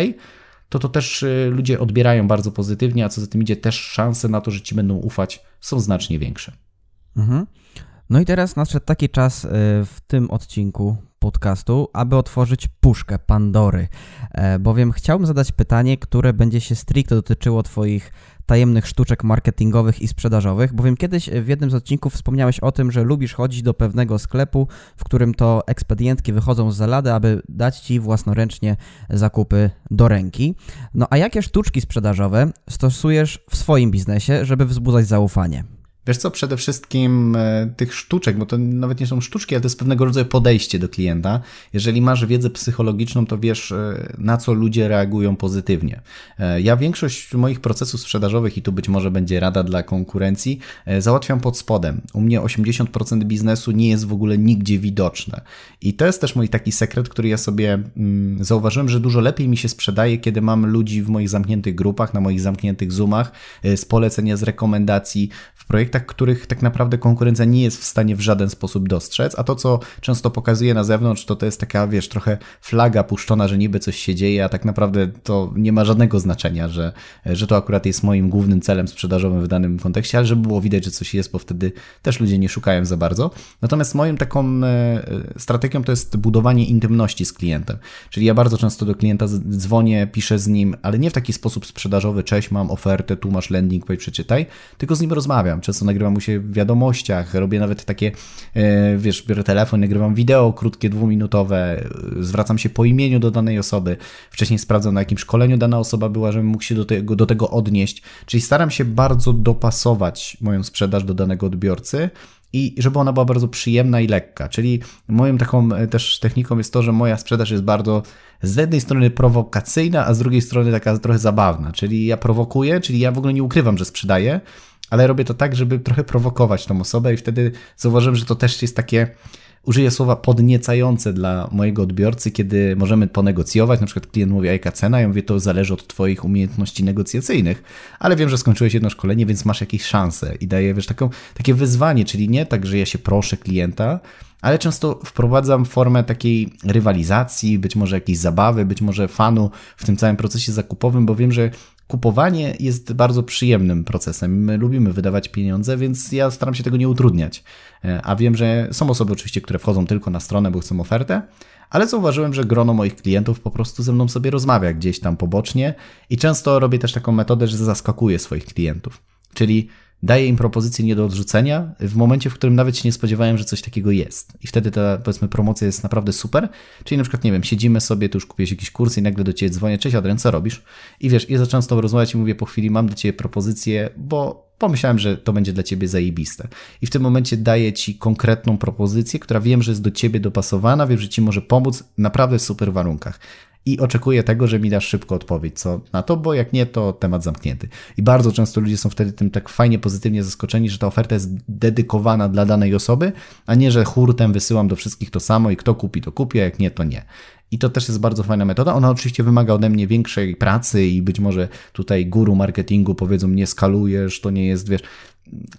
to to też y, ludzie odbierają bardzo pozytywnie, a co za tym idzie, też szanse na to, że ci będą ufać, są znacznie większe. Mhm. No i teraz nadszedł taki czas y, w tym odcinku podcastu, aby otworzyć puszkę Pandory, e, bowiem chciałbym zadać pytanie, które będzie się stricte dotyczyło Twoich tajemnych sztuczek marketingowych i sprzedażowych, bowiem kiedyś w jednym z odcinków wspomniałeś o tym, że lubisz chodzić do pewnego sklepu, w którym to ekspedientki wychodzą z zalady, aby dać ci własnoręcznie zakupy do ręki. No a jakie sztuczki sprzedażowe stosujesz w swoim biznesie, żeby wzbudzać zaufanie? Wiesz co, przede wszystkim e, tych sztuczek, bo to nawet nie są sztuczki, ale to jest pewnego rodzaju podejście do klienta. Jeżeli masz wiedzę psychologiczną, to wiesz, e, na co ludzie reagują pozytywnie. E, ja większość moich procesów sprzedażowych, i tu być może będzie rada dla konkurencji, załatwiam pod spodem. U mnie 80% biznesu nie jest w ogóle nigdzie widoczne. I to jest też mój taki sekret, który ja sobie mm, zauważyłem, że dużo lepiej mi się sprzedaje, kiedy mam ludzi w moich zamkniętych grupach, na moich zamkniętych Zoomach, z polecenia, z rekomendacji, w projektach, których tak naprawdę konkurencja nie jest w stanie w żaden sposób dostrzec, a to, co często pokazuje na zewnątrz, to to jest taka, wiesz, trochę flaga puszczona, że niby coś się dzieje, a tak naprawdę to nie ma żadnego znaczenia, że, że to akurat jest moim głównym celem sprzedażowym w danym kontekście, ale żeby było widać, że coś jest, bo wtedy też ludzie nie szukają za bardzo. Natomiast moją taką e, strategią to jest budowanie intymności z klientem. Czyli ja bardzo często do klienta dzwonię, piszę z nim, ale nie w taki sposób sprzedażowy, cześć, mam ofertę, tu masz landing page, przeczytaj, tylko z nim rozmawiam. Często nagrywam mu się w wiadomościach, robię nawet takie, e, wiesz, biorę telefon, nagrywam wideo krótkie, dwuminutowe, zwracam się po imieniu do danej osoby, wcześniej sprawdzam na jakim szkoleniu dana osoba była, żebym mógł się do tego, do tego odnieść, czyli staram się bardzo dopasować moją sprzedaż do danego odbiorcy, i żeby ona była bardzo przyjemna i lekka. Czyli moją taką e, też techniką jest to, że moja sprzedaż jest bardzo z jednej strony prowokacyjna, a z drugiej strony taka trochę zabawna. Czyli ja prowokuję, czyli ja w ogóle nie ukrywam, że sprzedaję, ale robię to tak, żeby trochę prowokować tą osobę i wtedy zauważyłem, że to też jest takie użyję słowa podniecające dla mojego odbiorcy, kiedy możemy ponegocjować, na przykład klient mówi, a jaka cena? Ja mówię, to zależy od Twoich umiejętności negocjacyjnych, ale wiem, że skończyłeś jedno szkolenie, więc masz jakieś szanse. I daję, wiesz, taką, takie wyzwanie, czyli nie tak, że ja się proszę klienta, ale często wprowadzam formę takiej rywalizacji, być może jakiejś zabawy, być może fanu w tym całym procesie zakupowym, bo wiem, że kupowanie jest bardzo przyjemnym procesem. My lubimy wydawać pieniądze, więc ja staram się tego nie utrudniać. E, a wiem, że są osoby oczywiście, które wchodzą tylko na stronę, bo chcą ofertę, ale zauważyłem, że grono moich klientów po prostu ze mną sobie rozmawia gdzieś tam pobocznie i często robię też taką metodę, że zaskakuję swoich klientów. Czyli daję im propozycję nie do odrzucenia w momencie, w którym nawet się nie spodziewałem, że coś takiego jest. I wtedy ta, powiedzmy, promocja jest naprawdę super. Czyli na przykład, nie wiem, siedzimy sobie, tu już kupiłeś jakiś kurs i nagle do Ciebie dzwonię, cześć Adrian, co robisz? I wiesz, i zacząłem z Tobą rozmawiać i mówię po chwili, mam do Ciebie propozycję, bo pomyślałem, że to będzie dla Ciebie zajebiste. I w tym momencie daję Ci konkretną propozycję, która wiem, że jest do Ciebie dopasowana, wiem, że Ci może pomóc naprawdę w super warunkach i oczekuję tego, że mi dasz szybko odpowiedź co na to, bo jak nie, to temat zamknięty. I bardzo często ludzie są wtedy tym tak fajnie, pozytywnie zaskoczeni, że ta oferta jest dedykowana dla danej osoby, a nie, że hurtem wysyłam do wszystkich to samo i kto kupi, to kupi, a jak nie, to nie. I to też jest bardzo fajna metoda. Ona oczywiście wymaga ode mnie większej pracy i być może tutaj guru marketingu powiedzą, nie skalujesz, to nie jest, wiesz,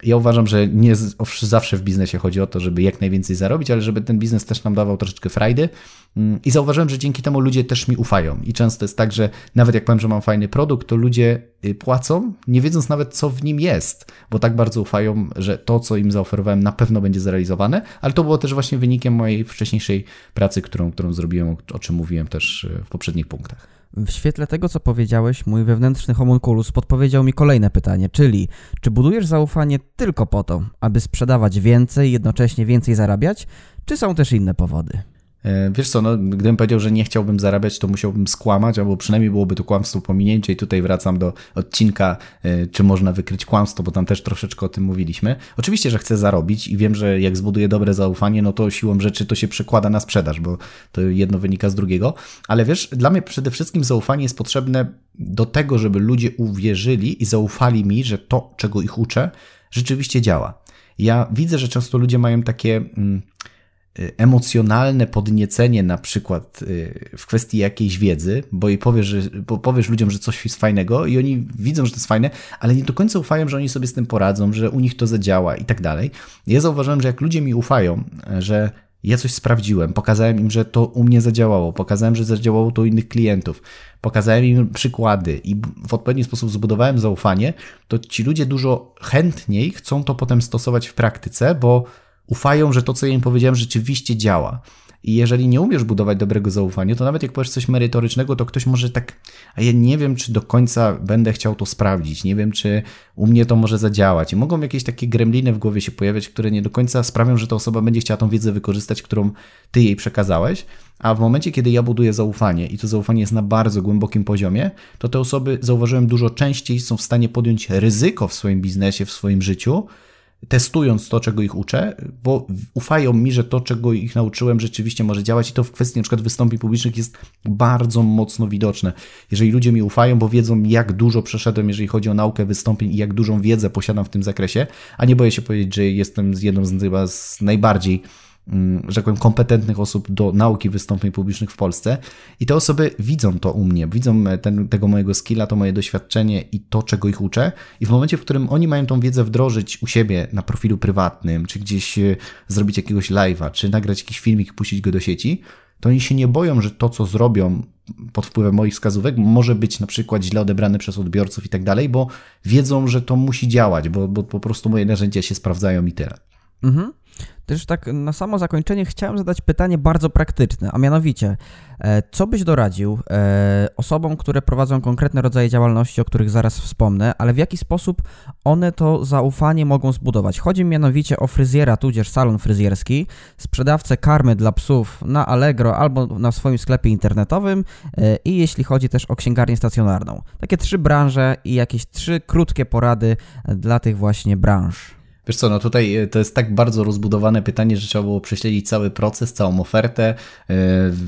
ja uważam, że nie zawsze w biznesie chodzi o to, żeby jak najwięcej zarobić, ale żeby ten biznes też nam dawał troszeczkę frajdy. Mm, I zauważyłem, że dzięki temu ludzie też mi ufają. I często jest tak, że nawet jak powiem, że mam fajny produkt, to ludzie y, płacą, nie wiedząc nawet, co w nim jest, bo tak bardzo ufają, że to, co im zaoferowałem, na pewno będzie zrealizowane. Ale to było też właśnie wynikiem mojej wcześniejszej pracy, którą, którą zrobiłem, o czym mówiłem też y, w poprzednich punktach. W świetle tego, co powiedziałeś, mój wewnętrzny homunculus podpowiedział mi kolejne pytanie, czyli czy budujesz zaufanie tylko po to, aby sprzedawać więcej, jednocześnie więcej zarabiać, czy są też inne powody? E, wiesz co, no, gdybym powiedział, że nie chciałbym zarabiać, to musiałbym skłamać, albo przynajmniej byłoby to kłamstwo pominięcie i tutaj wracam do odcinka, e, czy można wykryć kłamstwo, bo tam też troszeczkę o tym mówiliśmy. Oczywiście, że chcę zarobić i wiem, że jak zbuduję dobre zaufanie, no to siłą rzeczy to się przekłada na sprzedaż, bo to jedno wynika z drugiego. Ale wiesz, dla mnie przede wszystkim zaufanie jest potrzebne do tego, żeby ludzie uwierzyli i zaufali mi, że to, czego ich uczę, rzeczywiście działa. Ja widzę, że często ludzie mają takie... Mm, emocjonalne podniecenie na przykład y, w kwestii jakiejś wiedzy, bo i powiesz, że, bo powiesz ludziom, że coś jest fajnego i oni widzą, że to jest fajne, ale nie do końca ufają, że oni sobie z tym poradzą, że u nich to zadziała i tak dalej. Ja zauważyłem, że jak ludzie mi ufają, że ja coś sprawdziłem, pokazałem im, że to u mnie zadziałało, pokazałem, że zadziałało to u innych klientów, pokazałem im przykłady i w odpowiedni sposób zbudowałem zaufanie, to ci ludzie dużo chętniej chcą to potem stosować w praktyce, bo ufają, że to, co ja im powiedziałem, rzeczywiście działa. I jeżeli nie umiesz budować dobrego zaufania, to nawet jak powiesz coś merytorycznego, to ktoś może tak, a ja nie wiem, czy do końca będę chciał to sprawdzić, nie wiem, czy u mnie to może zadziałać. I mogą jakieś takie gremliny w głowie się pojawiać, które nie do końca sprawią, że ta osoba będzie chciała tą wiedzę wykorzystać, którą ty jej przekazałeś. A w momencie, kiedy ja buduję zaufanie i to zaufanie jest na bardzo głębokim poziomie, to te osoby, zauważyłem, dużo częściej są w stanie podjąć ryzyko w swoim biznesie, w swoim życiu, testując to, czego ich uczę, bo ufają mi, że to, czego ich nauczyłem, rzeczywiście może działać i to w kwestii przykład wystąpień publicznych jest bardzo mocno widoczne. Jeżeli ludzie mi ufają, bo wiedzą, jak dużo przeszedłem, jeżeli chodzi o naukę wystąpień i jak dużą wiedzę posiadam w tym zakresie, a nie boję się powiedzieć, że jestem jedną z, chyba z najbardziej że tak powiem, kompetentnych osób do nauki wystąpień publicznych w Polsce. I te osoby widzą to u mnie, widzą ten, tego mojego skilla, to moje doświadczenie i to, czego ich uczę. I w momencie, w którym oni mają tą wiedzę wdrożyć u siebie na profilu prywatnym, czy gdzieś e, zrobić jakiegoś live'a, czy nagrać jakiś filmik i puścić go do sieci, to oni się nie boją, że to, co zrobią pod wpływem moich wskazówek, może być na przykład źle odebrane przez odbiorców i tak dalej, bo wiedzą, że to musi działać, bo, bo po prostu moje narzędzia się sprawdzają i tyle. Mhm. Też tak na samo zakończenie chciałem zadać pytanie bardzo praktyczne, a mianowicie, e, co byś doradził e, osobom, które prowadzą konkretne rodzaje działalności, o których zaraz wspomnę, ale w jaki sposób one to zaufanie mogą zbudować? Chodzi mi mianowicie o fryzjera, tudzież salon fryzjerski, sprzedawcę karmy dla psów na Allegro albo na swoim sklepie internetowym e, i jeśli chodzi też o księgarnię stacjonarną. Takie trzy branże i jakieś trzy krótkie porady dla tych właśnie branż. Wiesz co, no tutaj e, to jest tak bardzo rozbudowane pytanie, że trzeba było prześledzić cały proces, całą ofertę, yy,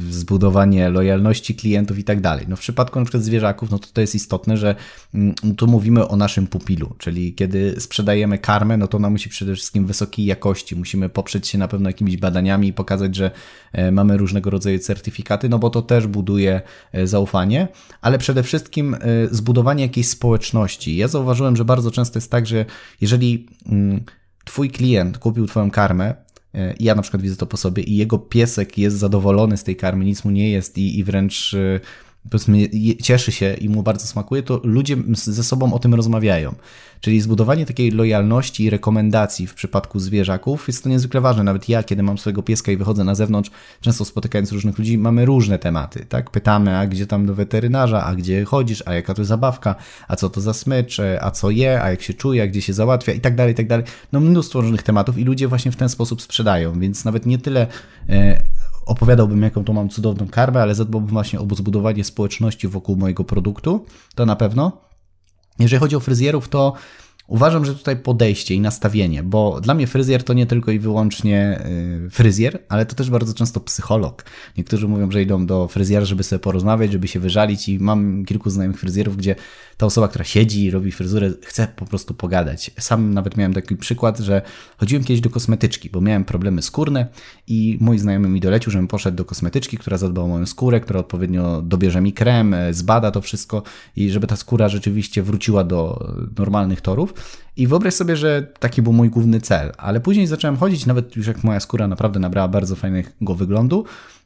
zbudowanie lojalności klientów i tak dalej. No w przypadku przykład zwierzaków, no to to jest istotne, że yy, tu mówimy o naszym pupilu, czyli kiedy sprzedajemy karmę, no to ona musi przede wszystkim wysokiej jakości, musimy poprzeć się na pewno jakimiś badaniami i pokazać, że yy, mamy różnego rodzaju certyfikaty, no bo to też buduje zaufanie, ale przede wszystkim zbudowanie jakiejś społeczności. Ja zauważyłem, że bardzo często jest tak, że jeżeli mm, twój klient kupił twoją karmę, e, ja na przykład widzę to po sobie i jego piesek jest zadowolony z tej karmy, nic mu nie jest i, i wręcz e, powiedzmy, cieszy się i mu bardzo smakuje, to ludzie ze sobą o tym rozmawiają. Czyli zbudowanie takiej lojalności i rekomendacji w przypadku zwierzaków jest to niezwykle ważne. Nawet ja, kiedy mam swojego pieska i wychodzę na zewnątrz, często spotykając różnych ludzi, mamy różne tematy, tak? Pytamy, a gdzie tam do weterynarza, a gdzie chodzisz, a jaka to zabawka, a co to za smycz, a co je, a jak się czuje, a gdzie się załatwia i tak dalej, i tak dalej. No mnóstwo różnych tematów i ludzie właśnie w ten sposób sprzedają, więc nawet nie tyle e, opowiadałbym, jaką to mam cudowną karmę, ale zadbałbym właśnie o zbudowanie społeczności wokół mojego produktu, to na pewno. Jeżeli chodzi o fryzjerów, to Uważam, że tutaj podejście i nastawienie, bo dla mnie fryzjer to nie tylko i wyłącznie y, fryzjer, ale to też bardzo często psycholog. Niektórzy mówią, że idą do fryzjera, żeby sobie porozmawiać, żeby się wyżalić i mam kilku znajomych fryzjerów, gdzie ta osoba, która siedzi i robi fryzurę, chce po prostu pogadać. Sam nawet miałem taki przykład, że chodziłem kiedyś do kosmetyczki, bo miałem problemy skórne i mój znajomy mi dolecił, żebym poszedł do kosmetyczki, która zadba o moją skórę, która odpowiednio dobierze mi krem, e, zbada to wszystko i żeby ta skóra rzeczywiście wróciła do normalnych torów. I wyobraź sobie, że taki był mój główny cel, ale później zacząłem chodzić, nawet już jak moja skóra naprawdę nabrała bardzo fajnego wyglądu,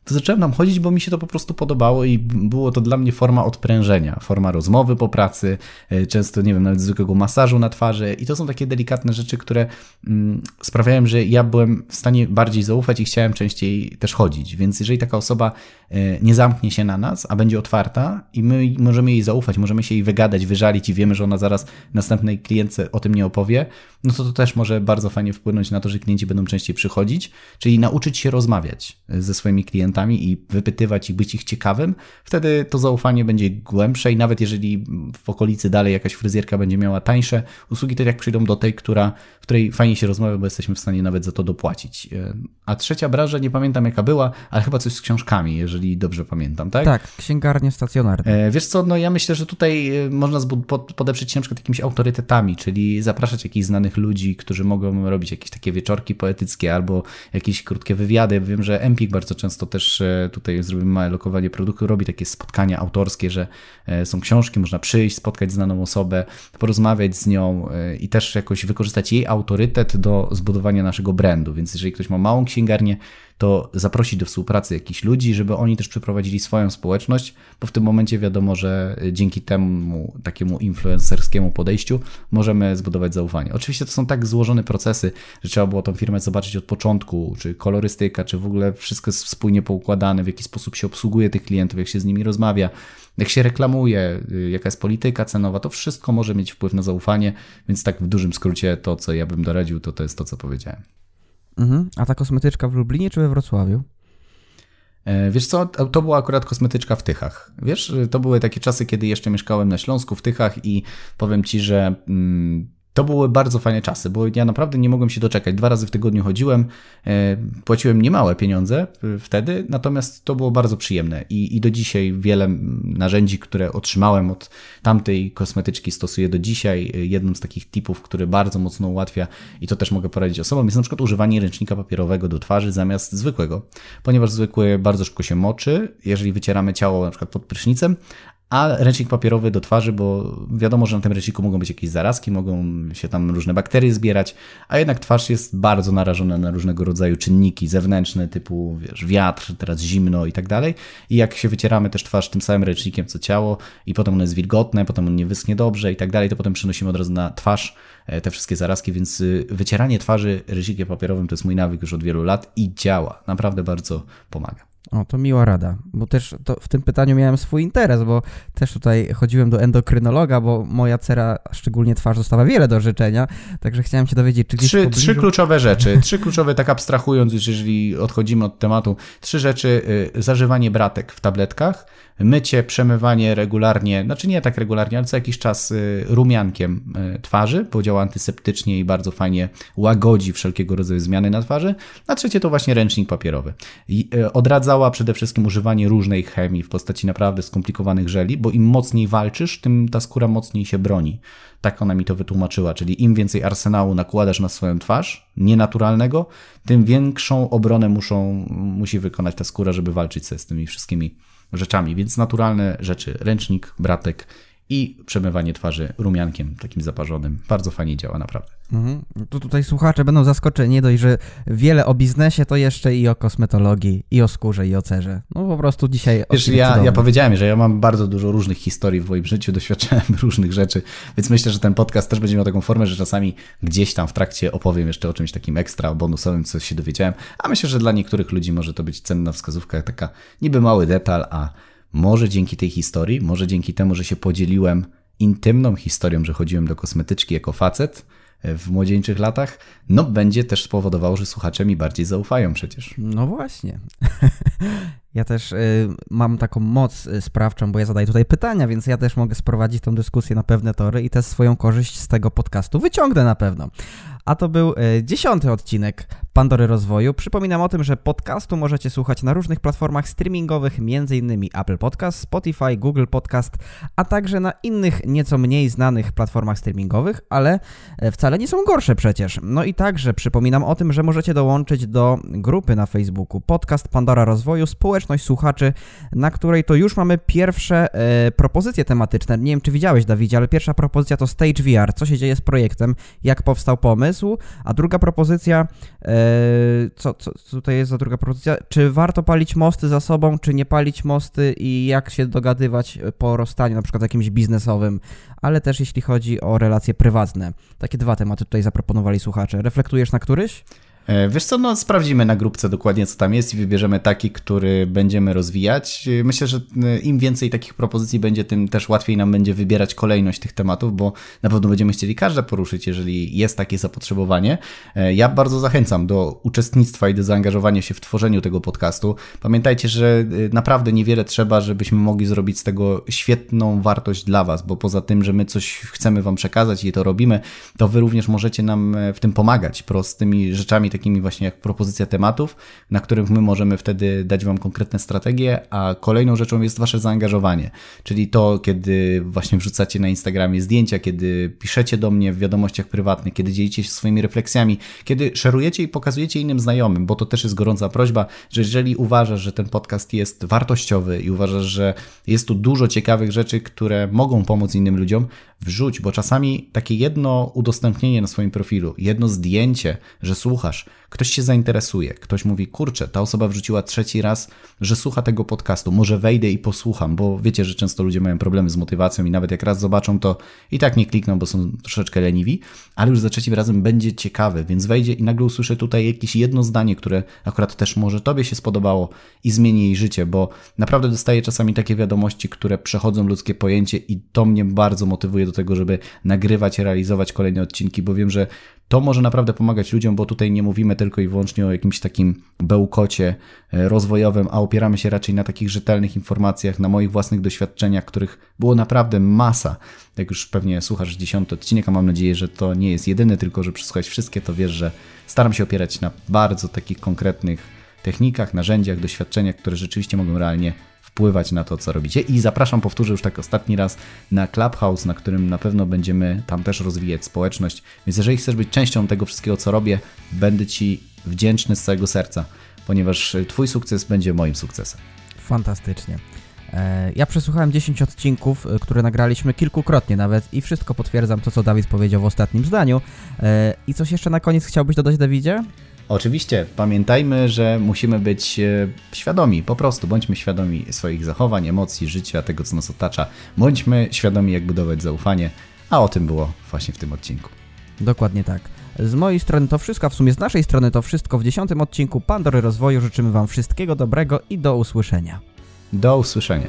to zacząłem tam chodzić, bo mi się to po prostu podobało i było to dla mnie forma odprężenia, forma rozmowy po pracy, e, często, nie wiem, nawet zwykłego masażu na twarzy. I to są takie delikatne rzeczy, które mm, sprawiają, że ja byłem w stanie bardziej zaufać i chciałem częściej też chodzić, więc jeżeli taka osoba e, nie zamknie się na nas, a będzie otwarta i my możemy jej zaufać, możemy się jej wygadać, wyżalić i wiemy, że ona zaraz następnej klientce o tym nie opowie, no to to też może bardzo fajnie wpłynąć na to, że klienci będą częściej przychodzić, czyli nauczyć się rozmawiać ze swoimi klientami i wypytywać i być ich ciekawym, wtedy to zaufanie będzie głębsze i nawet jeżeli w okolicy dalej jakaś fryzjerka będzie miała tańsze usługi, to jak przyjdą do tej, która, w której fajnie się rozmawia, bo jesteśmy w stanie nawet za to dopłacić. A trzecia branża, nie pamiętam jaka była, ale chyba coś z książkami, jeżeli dobrze pamiętam, tak? Tak, księgarnie stacjonarne. E, wiesz co, no ja myślę, że tutaj e, można podeprzeć się na przykład jakimiś autorytetami, czyli zapraszać jakichś znanych ludzi, którzy mogą robić jakieś takie wieczorki poetyckie albo jakieś krótkie wywiady. Wiem, że Empik bardzo często też e, tutaj zrobimy małe lokowanie produktu, robi takie spotkania autorskie, że są książki, można przyjść, spotkać znaną osobę, porozmawiać z nią i też jakoś wykorzystać jej autorytet do zbudowania naszego brandu. Więc jeżeli ktoś ma małą księgarnię, to zaprosić do współpracy jakichś ludzi, żeby oni też przeprowadzili swoją społeczność, bo w tym momencie wiadomo, że dzięki temu takiemu influencerskiemu podejściu możemy zbudować zaufanie. Oczywiście to są tak złożone procesy, że trzeba było tą firmę zobaczyć od początku, czy kolorystyka, czy w ogóle wszystko jest spójnie poukładane, w jaki sposób się obsługuje tych klientów, jak się z nimi rozmawia, jak się reklamuje, y, jaka jest polityka cenowa, to wszystko może mieć wpływ na zaufanie, więc tak w dużym skrócie to, co ja bym doradził, to to jest to, co powiedziałem. Mhm. A ta kosmetyczka w Lublinie czy we Wrocławiu? E, wiesz co, to była akurat kosmetyczka w Tychach. Wiesz, to były takie czasy, kiedy jeszcze mieszkałem na Śląsku w Tychach i powiem ci, że mm, to były bardzo fajne czasy, bo ja naprawdę nie mogłem się doczekać. Dwa razy w tygodniu chodziłem, e, płaciłem niemałe pieniądze e, wtedy, natomiast to było bardzo przyjemne i, i do dzisiaj wiele narzędzi, które otrzymałem od tamtej kosmetyczki stosuję do dzisiaj. E, jednym z takich tipów, który bardzo mocno ułatwia i to też mogę poradzić osobom, jest na przykład używanie ręcznika papierowego do twarzy zamiast zwykłego, ponieważ zwykły bardzo szybko się moczy, jeżeli wycieramy ciało na przykład pod prysznicem, a ręcznik papierowy do twarzy, bo wiadomo, że na tym ręczniku mogą być jakieś zarazki, mogą się tam różne bakterie zbierać, a jednak twarz jest bardzo narażona na różnego rodzaju czynniki zewnętrzne, typu wiesz, wiatr, teraz zimno i tak dalej. I jak się wycieramy też twarz tym samym ręcznikiem co ciało i potem ono jest wilgotne, potem on nie wyschnie dobrze i tak dalej, to potem przenosimy od razu na twarz e, te wszystkie zarazki, więc y, wycieranie twarzy ręcznikiem papierowym to jest mój nawyk już od wielu lat i działa. Naprawdę bardzo pomaga. O, to miła rada, bo też w tym pytaniu miałem swój interes, bo też tutaj chodziłem do endokrynologa, bo moja cera, szczególnie twarz, została wiele do życzenia, także chciałem się dowiedzieć, czy trzy, pobliżu... trzy kluczowe rzeczy, trzy kluczowe, tak abstrahując, jeżeli odchodzimy od tematu, trzy rzeczy, y, zażywanie bratek w tabletkach, mycie, przemywanie regularnie, znaczy nie tak regularnie, ale co jakiś czas y, rumiankiem y, twarzy, bo działa antyseptycznie i bardzo fajnie łagodzi wszelkiego rodzaju zmiany na twarzy. A trzecie to właśnie ręcznik papierowy. I y, przede wszystkim używanie różnej chemii w postaci naprawdę skomplikowanych żeli, bo im mocniej walczysz, tym ta skóra mocniej się broni. Tak ona mi to wytłumaczyła, czyli im więcej arsenału nakładasz na swoją twarz, nienaturalnego, tym większą obronę muszą, musi wykonać ta skóra, żeby walczyć sobie z tymi wszystkimi rzeczami, więc naturalne rzeczy, ręcznik, bratek i przemywanie twarzy rumiankiem takim zaparzonym. Bardzo fajnie działa, naprawdę. Mhm. Tu tutaj słuchacze będą zaskoczeni, nie dość, że wiele o biznesie, to jeszcze i o kosmetologii, i o skórze, i o cerze. No po prostu dzisiaj... Wiesz, ja, ja powiedziałem, że ja mam bardzo dużo różnych historii w moim życiu, doświadczałem różnych rzeczy, więc myślę, że ten podcast też będzie miał taką formę, że czasami gdzieś tam w trakcie opowiem jeszcze o czymś takim ekstra, bonusowym, co się dowiedziałem, a myślę, że dla niektórych ludzi może to być cenna wskazówka, taka niby mały detal, a może dzięki tej historii, może dzięki temu, że się podzieliłem intymną historią, że chodziłem do kosmetyczki jako facet w młodzieńczych latach, no będzie też spowodowało, że słuchacze mi bardziej zaufają przecież. No właśnie. Ja też y, mam taką moc y, sprawczą, bo ja zadaję tutaj pytania, więc ja też mogę sprowadzić tą dyskusję na pewne tory i też swoją korzyść z tego podcastu wyciągnę na pewno. A to był y, dziesiąty odcinek Pandory Rozwoju. Przypominam o tym, że podcastu możecie słuchać na różnych platformach streamingowych, m.in. Apple Podcast, Spotify, Google Podcast, a także na innych nieco mniej znanych platformach streamingowych, ale e, wcale nie są gorsze przecież. No i także przypominam o tym, że możecie dołączyć do grupy na Facebooku Podcast Pandora Rozwoju, społeczność słuchaczy, na której to już mamy pierwsze e, propozycje tematyczne. Nie wiem, czy widziałeś, Dawidzie, ale pierwsza propozycja to Stage VR. Co się dzieje z projektem, jak powstał pomysł, a druga propozycja e, co, co tutaj jest za druga propozycja? Czy warto palić mosty za sobą, czy nie palić mosty i jak się dogadywać po rozstaniu, na przykład jakimś biznesowym, ale też jeśli chodzi o relacje prywatne. Takie dwa tematy tutaj zaproponowali słuchacze. Reflektujesz na któryś? E, wiesz co, no sprawdzimy na grupce dokładnie co tam jest i wybierzemy taki, który będziemy rozwijać. E, myślę, że e, im więcej takich propozycji będzie, tym też łatwiej nam będzie wybierać kolejność tych tematów, bo na pewno będziemy chcieli każde poruszyć, jeżeli jest takie zapotrzebowanie. Ja bardzo zachęcam do uczestnictwa i do zaangażowania się w tworzeniu tego podcastu. Pamiętajcie, że naprawdę niewiele trzeba, żebyśmy mogli zrobić z tego świetną wartość dla Was, bo poza tym, że my coś chcemy Wam przekazać i to robimy, to Wy również możecie nam w tym pomagać prostymi rzeczami, takimi właśnie jak propozycja tematów, na których my możemy wtedy dać Wam konkretne strategie, a kolejną rzeczą jest Wasze zaangażowanie, czyli to, kiedy właśnie wrzucacie na Instagramie zdjęcia, kiedy piszecie do mnie w wiadomościach prywatnych, kiedy dzielicie się swoimi refleksjami, kiedy szerujecie i pokazujecie innym znajomym, bo to też jest gorąca prośba, że jeżeli uważasz, że ten podcast jest wartościowy i uważasz, że jest tu dużo ciekawych rzeczy, które mogą pomóc innym ludziom, wrzuć, bo czasami takie jedno udostępnienie na swoim profilu, jedno zdjęcie, że słuchasz, ktoś się zainteresuje, ktoś mówi, kurczę, ta osoba wrzuciła trzeci raz, że słucha tego podcastu, może wejdę i posłucham, bo wiecie, że często ludzie mają problemy z motywacją i nawet jak raz zobaczą, to i tak nie klikną, bo są troszeczkę leniwi, ale już za trzecim razem będzie ciekawy, więc wejdzie i nagle usłyszy tutaj jakieś jedno zdanie, które akurat też może Tobie się spodobało i zmieni jej życie, bo naprawdę dostaję czasami takie wiadomości, które przechodzą ludzkie pojęcie i to mnie bardzo motywuje do tego, żeby nagrywać, realizować kolejne odcinki, bo wiem, że to może naprawdę pomagać ludziom, bo tutaj nie mówimy tylko i wyłącznie o jakimś takim bełkocie e, rozwojowym, a opieramy się raczej na takich rzetelnych informacjach, na moich własnych doświadczeniach, których było naprawdę masa. Jak już pewnie słuchasz dziesiąty odcinek, a mam nadzieję, że to nie jest jedyny, tylko że przesłuchać wszystkie, to wiesz, że staram się opierać na bardzo takich konkretnych technikach, narzędziach, doświadczeniach, które rzeczywiście mogą realnie wpływać na to, co robicie. I zapraszam, powtórzę już tak ostatni raz, na Clubhouse, na którym na pewno będziemy tam też rozwijać społeczność. Więc jeżeli chcesz być częścią tego wszystkiego, co robię, będę Ci wdzięczny z całego serca, ponieważ Twój sukces będzie moim sukcesem. Fantastycznie. E, ja przesłuchałem 10 odcinków, e, które nagraliśmy kilkukrotnie nawet i wszystko potwierdzam to, co Dawid powiedział w ostatnim zdaniu. E, I coś jeszcze na koniec chciałbyś dodać, Dawidzie? Oczywiście, pamiętajmy, że musimy być e, świadomi, po prostu bądźmy świadomi swoich zachowań, emocji, życia, tego co nas otacza. Bądźmy świadomi, jak budować zaufanie, a o tym było właśnie w tym odcinku. Dokładnie tak. Z mojej strony to wszystko, a w sumie z naszej strony to wszystko w dziesiątym odcinku Pandory Rozwoju. Życzymy Wam wszystkiego dobrego i do usłyszenia. Do usłyszenia.